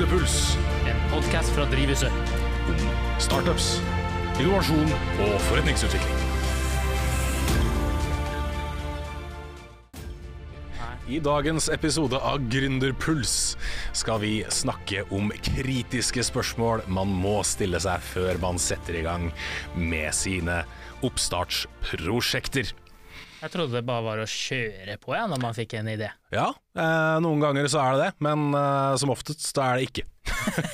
Gründerpuls. En podkast fra Drivhuset. Startups, innovasjon og forretningsutvikling. I dagens episode av Gründerpuls skal vi snakke om kritiske spørsmål man må stille seg før man setter i gang med sine oppstartsprosjekter. Jeg trodde det bare var å kjøre på ja, når man fikk en idé. Ja, eh, noen ganger så er det det, men eh, som oftest da er det ikke.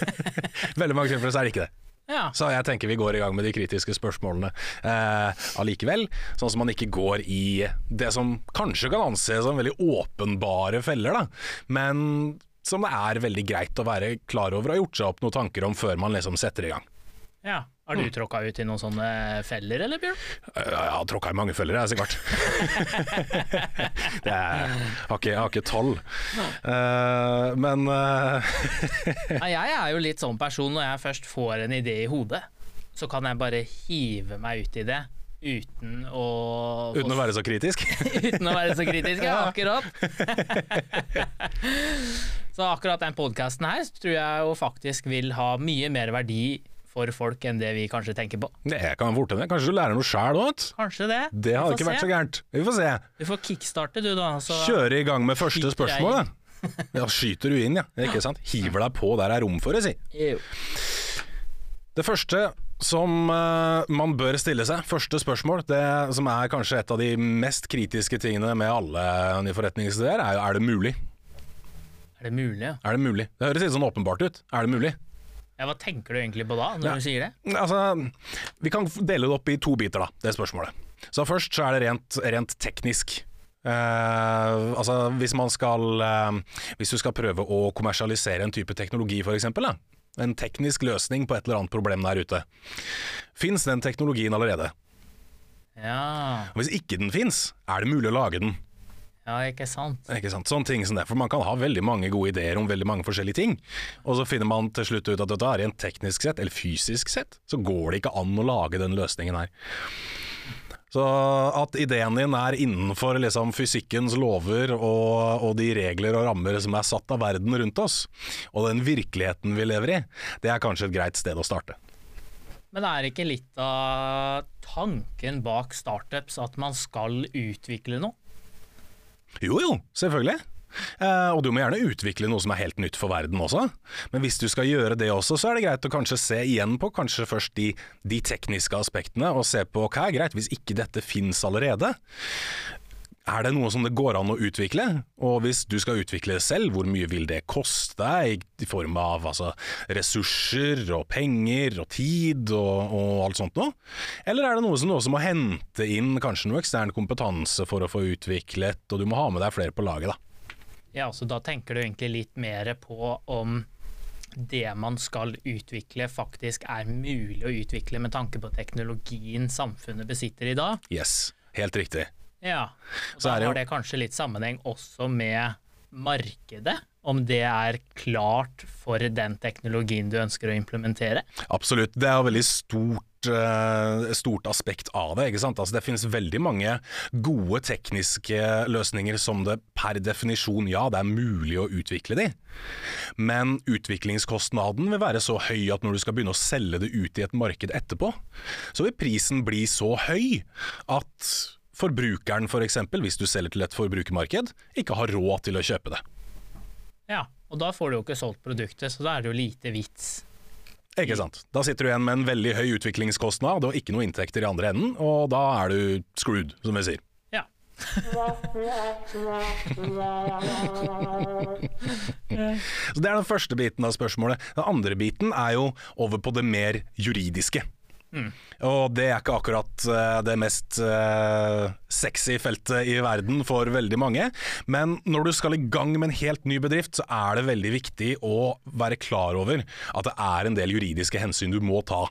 Veldig mange eksempler så er det ikke det. Ja. Så jeg tenker vi går i gang med de kritiske spørsmålene eh, allikevel. Sånn som man ikke går i det som kanskje kan anses som veldig åpenbare feller, da. Men som det er veldig greit å være klar over og ha gjort seg opp noen tanker om før man liksom setter i gang. ja. Har du tråkka ut i noen sånne feller, eller Bjørn? Eh, Jeg har tråkka i mange feller, jeg, sikkert. det er, har ikke, jeg har ikke tall. Uh, men uh jeg er jo litt sånn person når jeg først får en idé i hodet, så kan jeg bare hive meg ut i det. Uten å uten å være så kritisk. uten å være så kritisk, ja, akkurat. så akkurat den podkasten her tror jeg jo faktisk vil ha mye mer verdi for folk enn det vi kanskje tenker på. Det kan fort hende. Kanskje du lærer noe sjæl òg? Kanskje det. Det hadde ikke vært se. så gærent. Vi får se. Du får kickstarte du, da. Så Kjøre i gang med første spørsmål, da. Ja, skyter du inn, ja. Ikke sant? Hiver deg på der det er rom for det, si. Jo. Det første som uh, man bør stille seg, første spørsmål, det som er kanskje et av de mest kritiske tingene med alle nye forretningsideer, er jo er det mulig? Er det mulig? ja? Er det mulig? Det høres litt sånn åpenbart ut. Er det mulig? Ja, Hva tenker du egentlig på da, når Ja. du sier det? Altså, vi kan dele det opp i to biter, da, det spørsmålet. Så først så er det rent, rent teknisk. Uh, altså hvis man skal uh, Hvis du skal prøve å kommersialisere en type teknologi eksempel. En teknisk løsning på et eller annet problem der ute. Fins den teknologien allerede? Ja, Hvis ikke den fins, er det mulig å lage den? Ja ikke sant. Ikke sant? Sånne ting som det, for Man kan ha veldig mange gode ideer om veldig mange forskjellige ting, og så finner man til slutt ut at dette er rent teknisk sett, eller fysisk sett, så går det ikke an å lage den løsningen her. Så at ideen din er innenfor liksom fysikkens lover og, og de regler og rammer som er satt av verden rundt oss, og den virkeligheten vi lever i, det er kanskje et greit sted å starte. Men er ikke litt av tanken bak startups at man skal utvikle noe? Jo jo, selvfølgelig. Eh, og du må gjerne utvikle noe som er helt nytt for verden også. Men hvis du skal gjøre det også, så er det greit å kanskje se igjen på kanskje først de, de tekniske aspektene, og se på hva er greit hvis ikke dette fins allerede. Er det noe som det går an å utvikle? Og hvis du skal utvikle det selv, hvor mye vil det koste deg i form av altså, ressurser og penger og tid og, og alt sånt noe? Eller er det noe som du også må hente inn kanskje noe ekstern kompetanse for å få utviklet, og du må ha med deg flere på laget, da? Ja, så da tenker du egentlig litt mer på om det man skal utvikle faktisk er mulig å utvikle med tanke på teknologien samfunnet besitter i dag? Yes, helt riktig. Ja, og Så da har det kanskje litt sammenheng også med markedet, om det er klart for den teknologien du ønsker å implementere. Absolutt. Det er veldig stort, eh, stort aspekt av det. ikke sant? Altså, det finnes veldig mange gode tekniske løsninger som det per definisjon, ja, det er mulig å utvikle de. Men utviklingskostnaden vil være så høy at når du skal begynne å selge det ut i et marked etterpå, så vil prisen bli så høy at forbrukeren f.eks., hvis du selger til et forbrukermarked, ikke har råd til å kjøpe det. Ja, og da får du jo ikke solgt produktet, så da er det jo lite vits. Ikke sant. Da sitter du igjen med en veldig høy utviklingskostnad og ikke noe inntekter i andre enden, og da er du screwed, som vi sier. Ja. Så Det er den første biten av spørsmålet. Den andre biten er jo over på det mer juridiske. Og det er ikke akkurat eh, det mest eh, sexy feltet i verden for veldig mange. Men når du skal i gang med en helt ny bedrift, så er det veldig viktig å være klar over at det er en del juridiske hensyn du må ta.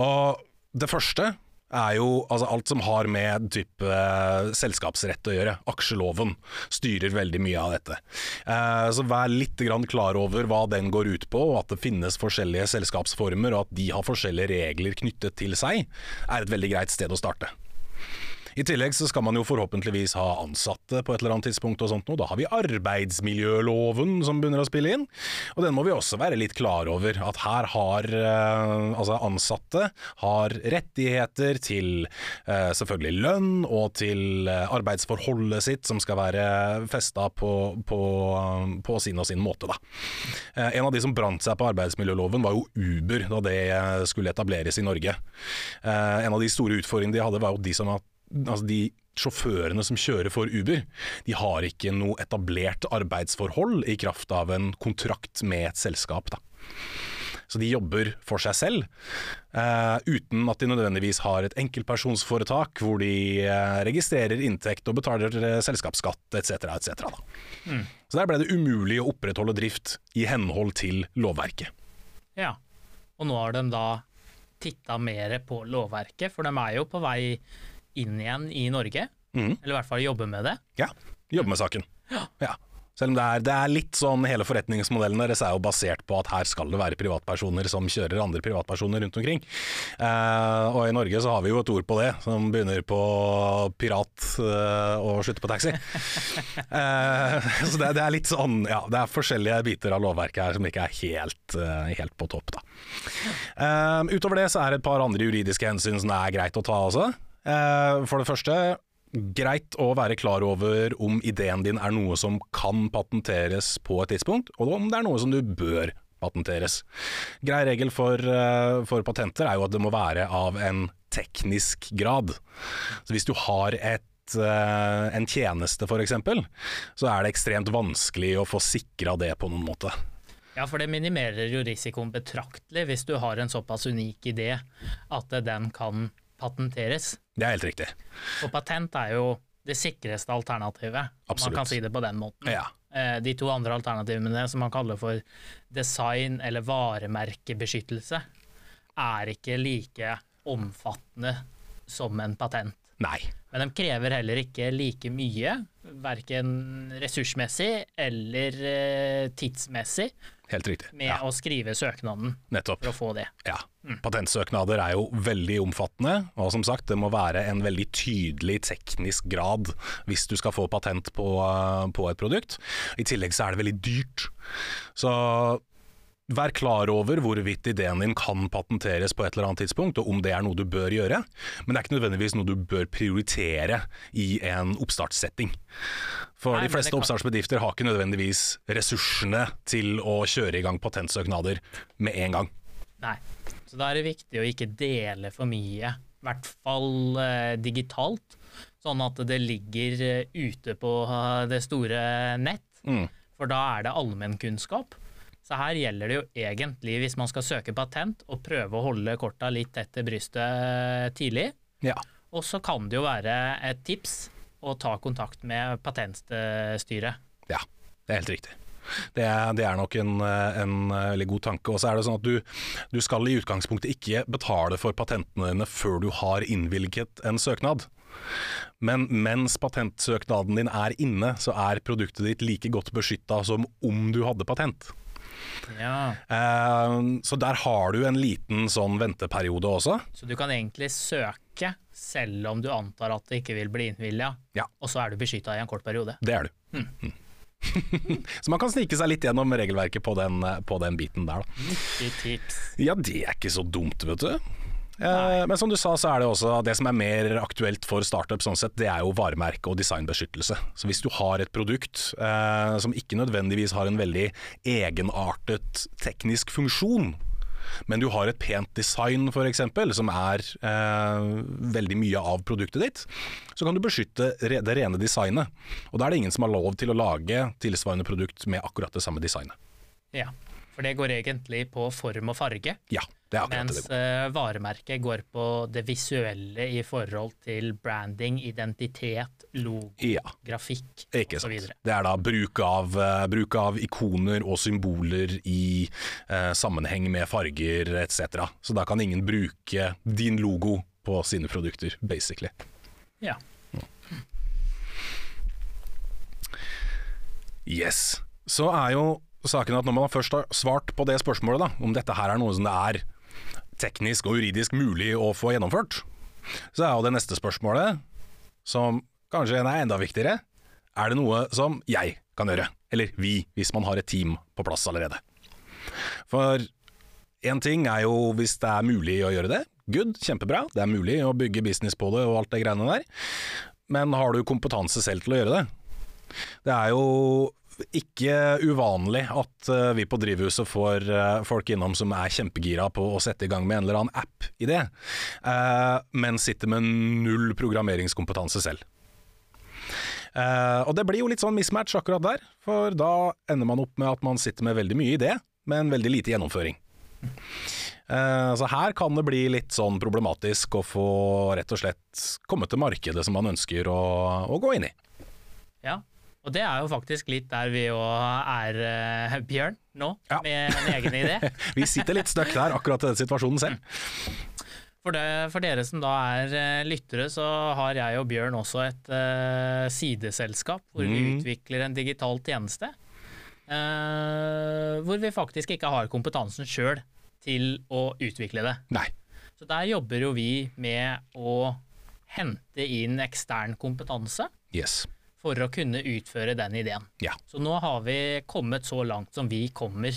Og det første er jo altså alt som har med type eh, selskapsrett å gjøre. Aksjeloven styrer veldig mye av dette. Eh, så vær litt klar over hva den går ut på, og at det finnes forskjellige selskapsformer, og at de har forskjellige regler knyttet til seg, er et veldig greit sted å starte. I tillegg så skal man jo forhåpentligvis ha ansatte på et eller annet tidspunkt og sånt noe. Da har vi arbeidsmiljøloven som begynner å spille inn, og den må vi også være litt klar over. At her har eh, altså ansatte har rettigheter til eh, selvfølgelig lønn og til eh, arbeidsforholdet sitt som skal være festa på, på, på sin og sin måte, da. En av de som brant seg på arbeidsmiljøloven var jo Uber da det skulle etableres i Norge. En av de store utfordringene de hadde var jo de som at altså de sjåførene som kjører for Uber, de har ikke noe etablert arbeidsforhold i kraft av en kontrakt med et selskap. Da. Så de jobber for seg selv, uh, uten at de nødvendigvis har et enkeltpersonsforetak hvor de uh, registrerer inntekt og betaler uh, selskapsskatt etc. etc. Mm. Så der ble det umulig å opprettholde drift i henhold til lovverket. Ja, og nå har de da titta mer på lovverket, for de er jo på vei inn igjen i Norge. Mm. Eller i hvert fall jobbe med det. Ja, jobbe med saken. Ja. ja. Selv om det er, det er, litt sånn hele forretningsmodellen deres er jo basert på at her skal det være privatpersoner som kjører andre privatpersoner rundt omkring. Eh, og i Norge så har vi jo et ord på det, som begynner på pirat eh, og slutter på taxi. eh, så det, det, er litt sånn, ja, det er forskjellige biter av lovverket her som ikke er helt, helt på topp, da. utover det så er det et par andre juridiske hensyn som det er greit å ta også. Eh, for det første, greit å være klar over om ideen din er noe som kan patenteres på et tidspunkt, og om det er noe som du bør patenteres. Grei regel for, eh, for patenter er jo at det må være av en teknisk grad. Så hvis du har et eh, en tjeneste f.eks., så er det ekstremt vanskelig å få sikra det på noen måte. Ja, for det minimerer jo risikoen betraktelig hvis du har en såpass unik idé at den kan patenteres. Det er helt riktig. Og patent er jo det sikreste alternativet, Absolutt. man kan si det på den måten. Ja. Eh, de to andre alternativene, som man kaller for design- eller varemerkebeskyttelse, er ikke like omfattende som en patent. Nei. Men de krever heller ikke like mye, verken ressursmessig eller eh, tidsmessig, Helt riktig. med ja. å skrive søknaden Nettopp. for å få det. Ja. Mm. Patentsøknader er jo veldig omfattende, og som sagt, det må være en veldig tydelig teknisk grad hvis du skal få patent på, eh, på et produkt. I tillegg så er det veldig dyrt. Så Vær klar over hvorvidt ideen din kan patenteres på et eller annet tidspunkt, og om det er noe du bør gjøre, men det er ikke nødvendigvis noe du bør prioritere i en oppstartssetting. For Nei, de fleste kan... oppstartsbedrifter har ikke nødvendigvis ressursene til å kjøre i gang patentsøknader med en gang. Nei, så da er det viktig å ikke dele for mye, i hvert fall eh, digitalt, sånn at det ligger eh, ute på eh, det store nett. Mm. For da er det allmennkunnskap. Så her gjelder det jo egentlig, hvis man skal søke patent, å prøve å holde korta litt etter brystet tidlig. Ja. Og så kan det jo være et tips å ta kontakt med Patentstyret. Ja, det er helt riktig. Det er, det er, nok en, en veldig god tanke. Og så er det sånn at du, du, skal i utgangspunktet ikke betale for patentene dine før du har innvilget en søknad. Men mens patentsøknaden din er inne, så er produktet ditt like godt beskytta som om du hadde patent. Ja. Uh, så der har du en liten sånn venteperiode også. Så du kan egentlig søke selv om du antar at det ikke vil bli innvilga, ja. og så er du beskytta i en kort periode? Det er du. Hmm. Mm. så man kan snike seg litt gjennom regelverket på den, på den biten der, da. tips. Ja, det er ikke så dumt, vet du. Eh, men som du sa, så er det også det som er mer aktuelt for startup, sånn sett, det er jo varemerke og designbeskyttelse. Så hvis du har et produkt eh, som ikke nødvendigvis har en veldig egenartet teknisk funksjon, men du har et pent design f.eks., som er eh, veldig mye av produktet ditt, så kan du beskytte det rene designet. Og da er det ingen som har lov til å lage tilsvarende produkt med akkurat det samme designet. Ja, for det går egentlig på form og farge. Ja, Mens uh, varemerket går på det visuelle i forhold til branding, identitet, logo, ja. grafikk osv. Det er da bruk av, uh, bruk av, ikoner og symboler i uh, sammenheng med farger etc. Så da kan ingen bruke din logo på sine produkter, basically. Ja. Yes. Så er jo saken at når man først har svart på det spørsmålet, da, om dette her er noe som det er teknisk og juridisk mulig å få gjennomført, så er jo det neste spørsmålet som kanskje er enda viktigere, er det noe som jeg kan gjøre? Eller vi, hvis man har et team på plass allerede. For én ting er jo hvis det er mulig å gjøre det. Good, kjempebra. Det er mulig å bygge business på det og alt det greiene der. Men har du kompetanse selv til å gjøre det? Det er jo ikke uvanlig at eh, vi på Drivhuset får eh, folk innom som er kjempegira på å sette i gang med en eller annen app-idé, uh, men sitter med null programmeringskompetanse selv. og det blir jo litt sånn mismatch akkurat der, for da ender man opp med at man sitter med veldig mye idé, men veldig lite gjennomføring. Så her kan det bli litt sånn problematisk å få rett og slett komme til markedet som man ønsker å, å gå inn i. Ja, og det er jo faktisk litt der vi òg er, uh, Bjørn, nå, ja. med en egen idé. vi sitter litt støkk der, akkurat i den situasjonen selv. For, det, for, dere som da er uh, lyttere, så har jeg og Bjørn også et uh, sideselskap hvor mm. vi utvikler en digital tjeneste. hvor vi faktisk ikke har kompetansen sjøl til å utvikle det. Nei. Så der jobber jo vi med å hente inn ekstern kompetanse. Yes for å kunne utføre den ideen. Ja. Så nå har vi kommet så langt som vi kommer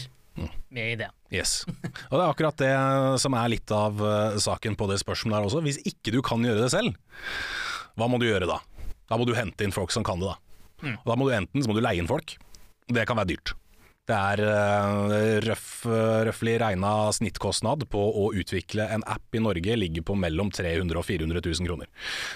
med ideen. Yes. Og det er akkurat det som er litt av uh, saken på det spørsmålet her også. Hvis ikke du kan gjøre det selv, hva må du gjøre da? Da må du hente inn folk som kan det, da. Mm. Da må du enten så må du leie inn folk. Det kan være dyrt. Det er uh, røff, røffelig regna snittkostnad på å utvikle en app i Norge ligger på mellom 300 000 og 400 000 kroner.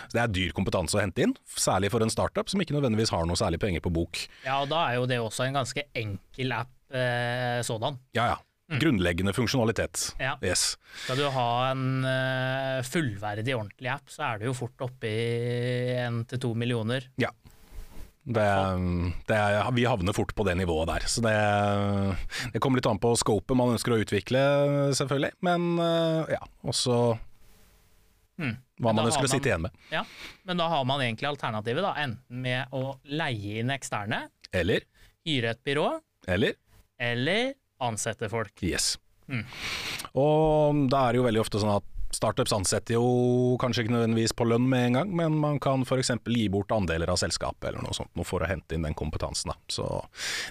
Så det er dyr kompetanse å hente inn, særlig for en startup som ikke nødvendigvis har noe særlig penger på bok. Ja, og da er jo det også en ganske enkel app eh, sådan. Ja, ja. Mm. Grunnleggende funksjonalitet. Ja. Yes. Skal du ha en uh, fullverdig, ordentlig app, så er du jo fort oppe i én til to millioner. Ja. Det, det, vi havner fort på det nivået der. Så det, det kommer litt an på scopet man ønsker å utvikle, selvfølgelig. Men eh, ja, også mm. hva man ønsker man, å sitte igjen med. Ja, Men da har man egentlig alternativet, da. Enten med å leie inn eksterne. Eller Hyre et byrå. Eller Eller ansette folk. Yes. Mm. Og da er det jo veldig ofte sånn at Startups ansetter jo kanskje ikke nødvendigvis på lønn med en gang, men man kan f.eks. gi bort andeler av selskapet eller noe sånt noe for å hente inn den kompetansen. Da. Så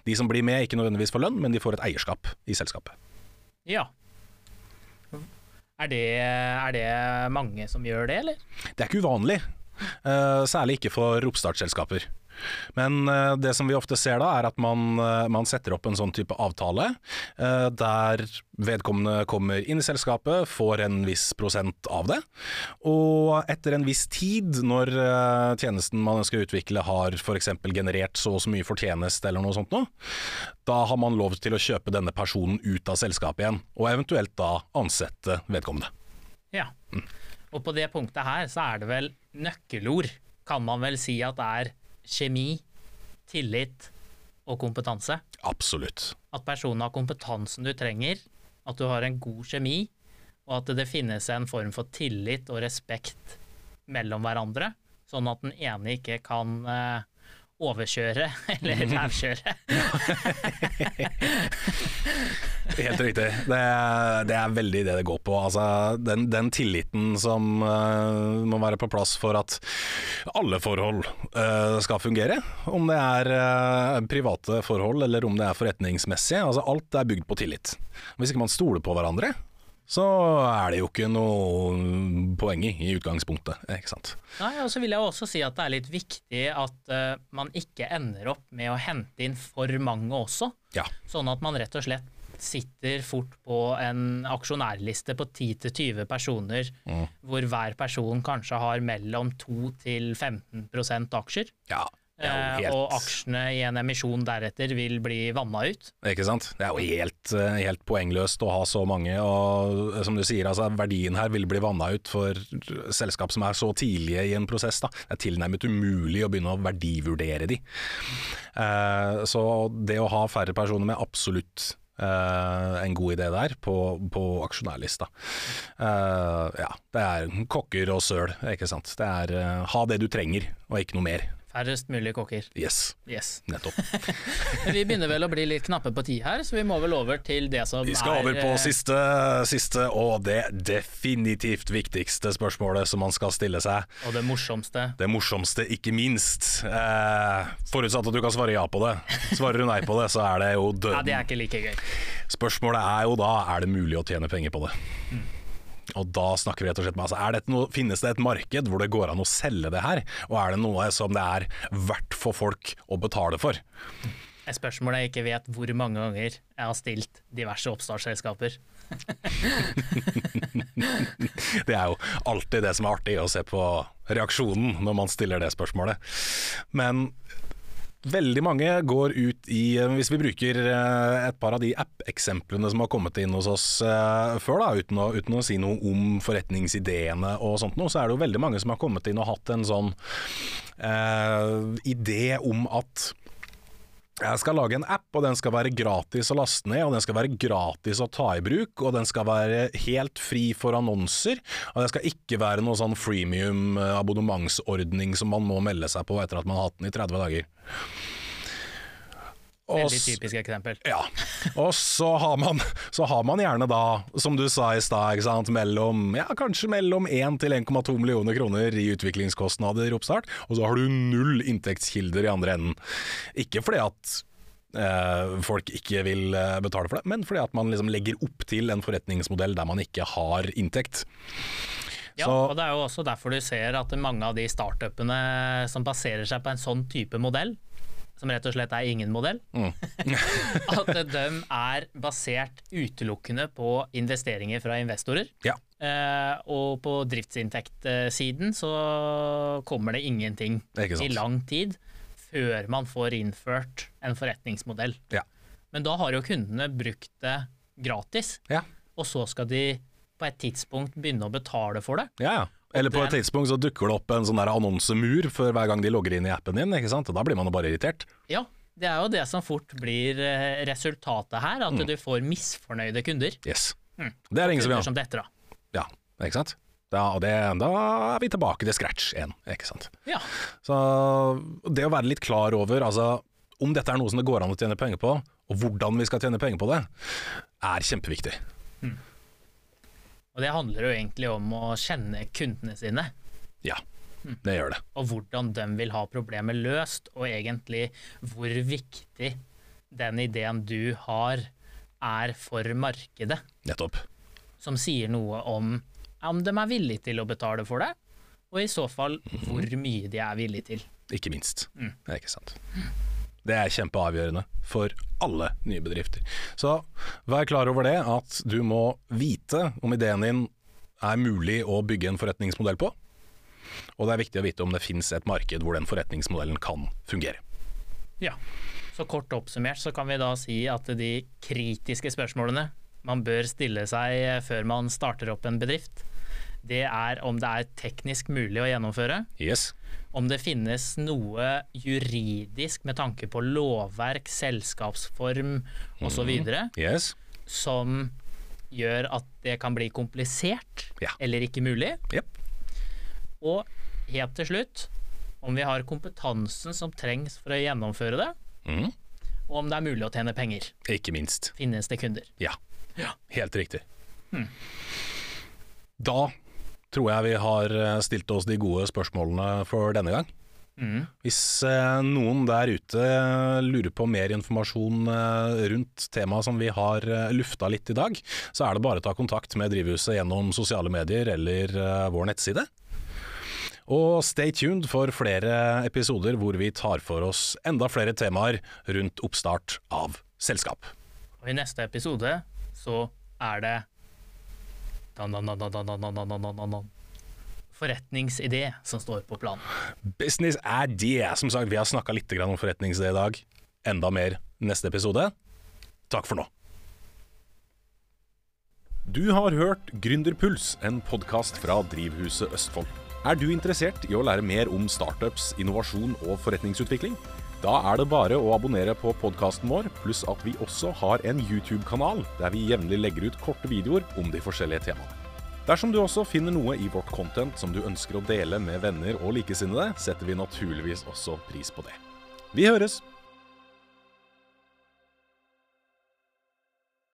de som blir med, ikke nødvendigvis får lønn, men de får et eierskap i selskapet. Ja. Er det, er det mange som gjør det, eller? Det er ikke uvanlig. Uh, særlig ikke for oppstartsselskaper. Men uh, det som vi ofte ser da, er at man, uh, man setter opp en sånn type avtale uh, der vedkommende kommer inn i selskapet, får en viss prosent av det, og etter en viss tid, når tjenesten man ønsker å utvikle har f.eks. generert så og så mye fortjeneste eller noe sånt noe, da har man lov til å kjøpe denne personen ut av selskapet igjen, og eventuelt da ansette vedkommende. Ja, mm. og på det punktet her så er det vel nøkkelord, kan man vel si at det er kjemi, tillit og kompetanse. Absolutt. At personen har kompetansen du trenger, at du har en god kjemi, og at det finnes en form for tillit og respekt mellom hverandre, sånn at den ene ikke kan uh, overkjøre eller rævkjøre. Helt riktig. Det det er, veldig det det går på. Altså, den, den, tilliten som uh, må være på plass for at alle forhold uh, skal fungere. Om det er uh, private forhold eller om det er forretningsmessige. Altså, alt er bygd på tillit. Hvis ikke man stoler på hverandre, så er det jo ikke noe poeng i, i utgangspunktet. ikke sant? Nei, og så vil jeg også si at det er litt viktig at uh, man ikke ender opp med å hente inn for mange også. Ja. Sånn at man rett og slett sitter fort på en aksjonærliste på 10-20 personer, mm. hvor hver person kanskje har mellom 2 til 15 aksjer. Ja. Eh, helt... Og aksjene i en emisjon deretter vil bli vanna ut. Ikke sant. Det er jo helt, eh, helt, poengløst å ha så mange. Og eh, som du sier, altså, verdien her vil bli vanna ut for selskap som er så tidlige i en prosess. Da. Det er tilnærmet umulig å begynne å verdivurdere de. Så det å ha færre personer med absolutt Uh, en god idé der på, på aksjonærlista. Uh, ja, det er kokker og søl, ikke sant. Det er uh, ha det du trenger, og ikke noe mer Færrest mulig kokker. Yes, Yes. nettopp. Vi begynner vel å bli litt knappe på tid her, så vi må vel over til det som er Vi skal er over på eh, siste, siste og det definitivt viktigste spørsmålet som man skal stille seg. Og det morsomste. Det morsomste, ikke minst. Eh, forutsatt at du kan svare ja på det. Svarer du nei på det, så er det jo Ja, det er ikke like gøy. Spørsmålet er jo da er det mulig å tjene penger på det. Og da snakker vi rett og slett med altså, er noe, Finnes det et marked hvor det går an å selge det her? Og er det noe som det er verdt for folk å betale for? Et spørsmål jeg ikke vet hvor mange ganger jeg har stilt diverse oppstartsselskaper. Det er jo alltid det som er artig å se på reaksjonen når man stiller det spørsmålet. Men veldig mange går ut i Hvis vi bruker eh, et par av de app-eksemplene som har kommet inn hos oss eh, før, da, uten å, uten å si noe om forretningsideene og sånt noe, så er det jo veldig mange som har kommet inn og hatt en sånn eh, idé om at jeg skal lage en app, og den skal være gratis å laste ned, og den skal være gratis å ta i bruk, og den skal være helt fri for annonser, og det skal ikke være noe sånn freemium eh, abonnementsordning som man må melde seg på etter at man har hatt den i 30 dager. Veldig typisk eksempel. ja, og så har, man, så har man gjerne da, som du sa i stad, mellom, ja, kanskje mellom 1 til 1,2 millioner kroner i utviklingskostnader i oppstart, og så har du null inntektskilder i andre enden. Ikke fordi at eh, folk ikke vil eh, betale for det, men fordi at man liksom legger opp til en forretningsmodell der man ikke har inntekt. Ja, og det er jo også derfor du ser at mange av de startupene som baserer seg på en sånn type modell, som rett og slett er ingen modell, at de er basert utelukkende på investeringer fra investorer. Ja, Eh, og på driftsinntektsiden så kommer det ingenting det i lang tid før man får innført en forretningsmodell. ja, Men da har jo kundene brukt det gratis, ja, og så skal de på et tidspunkt begynne å betale for det. ja. ja. Eller på et tidspunkt så dukker det opp en sånn der annonsemur for hver gang de logger inn i appen din, ikke sant? Og da blir man jo bare irritert. Ja, det er jo det som fort blir eh, resultatet her, at du får misfornøyde kunder. Yes. Mm. Det er det ingen som vil ha. som dette, da. Ja, ikke sant? Da, det, da er vi tilbake til scratch igjen, ikke sant. Ja. Så det å være litt klar over altså, om dette er noe som det går an å tjene penger på, og hvordan vi skal tjene penger på det, er kjempeviktig. Og det handler jo egentlig om å kjenne kundene sine, Ja, det gjør det. og hvordan de vil ha problemet løst, og egentlig hvor viktig den ideen du har er for markedet, Nettopp. som sier noe om om de er villige til å betale for det, og i så fall hvor mye de er villige til. Ikke minst. Mm. Det er ikke sant. Det er kjempeavgjørende for alle nye bedrifter. Så vær klar over det, at du må vite om ideen din er mulig å bygge en forretningsmodell på. Og det er viktig å vite om det finnes et marked hvor den forretningsmodellen kan fungere. Ja. Så kort oppsummert så kan vi da si at de kritiske spørsmålene man bør stille seg før man starter opp en bedrift, det er om det er teknisk mulig å gjennomføre, Yes. om det finnes noe juridisk med tanke på lovverk, selskapsform osv. Yes. som gjør at det kan bli komplisert Ja. eller ikke mulig. Yep. Og helt til slutt, om vi har kompetansen som trengs for å gjennomføre det, Mm. og om det er mulig å tjene penger. Ikke minst. Finnes det kunder? Ja. Ja. Helt riktig. Da tror jeg vi har eh, stilt oss de gode spørsmålene for denne gang. Mm. Hvis eh, noen der ute lurer på mer informasjon eh, rundt temaet som vi har eh, lufta litt i dag, så er det bare å ta kontakt med Drivhuset gjennom sosiale medier eller eh, vår nettside. Og stay tuned for flere episoder hvor vi tar for oss enda flere temaer rundt oppstart av selskap. Og i neste episode så er det Dan, forretningsidé som står på planen. Business er det. Som sagt, vi har snakka litt om forretningsidé i dag. Enda mer neste episode. Takk for nå. Du har hørt Gründerpuls, en podkast fra Drivhuset Østfold. Er du interessert i å lære mer om startups, innovasjon og forretningsutvikling? Da er det bare å abonnere på podkasten vår, pluss at vi også har en YouTube-kanal der vi jevnlig legger ut korte videoer om de forskjellige temaene. Dersom du også finner noe i vårt content som du ønsker å dele med venner og likesinnede, setter vi naturligvis også pris på det. Vi høres!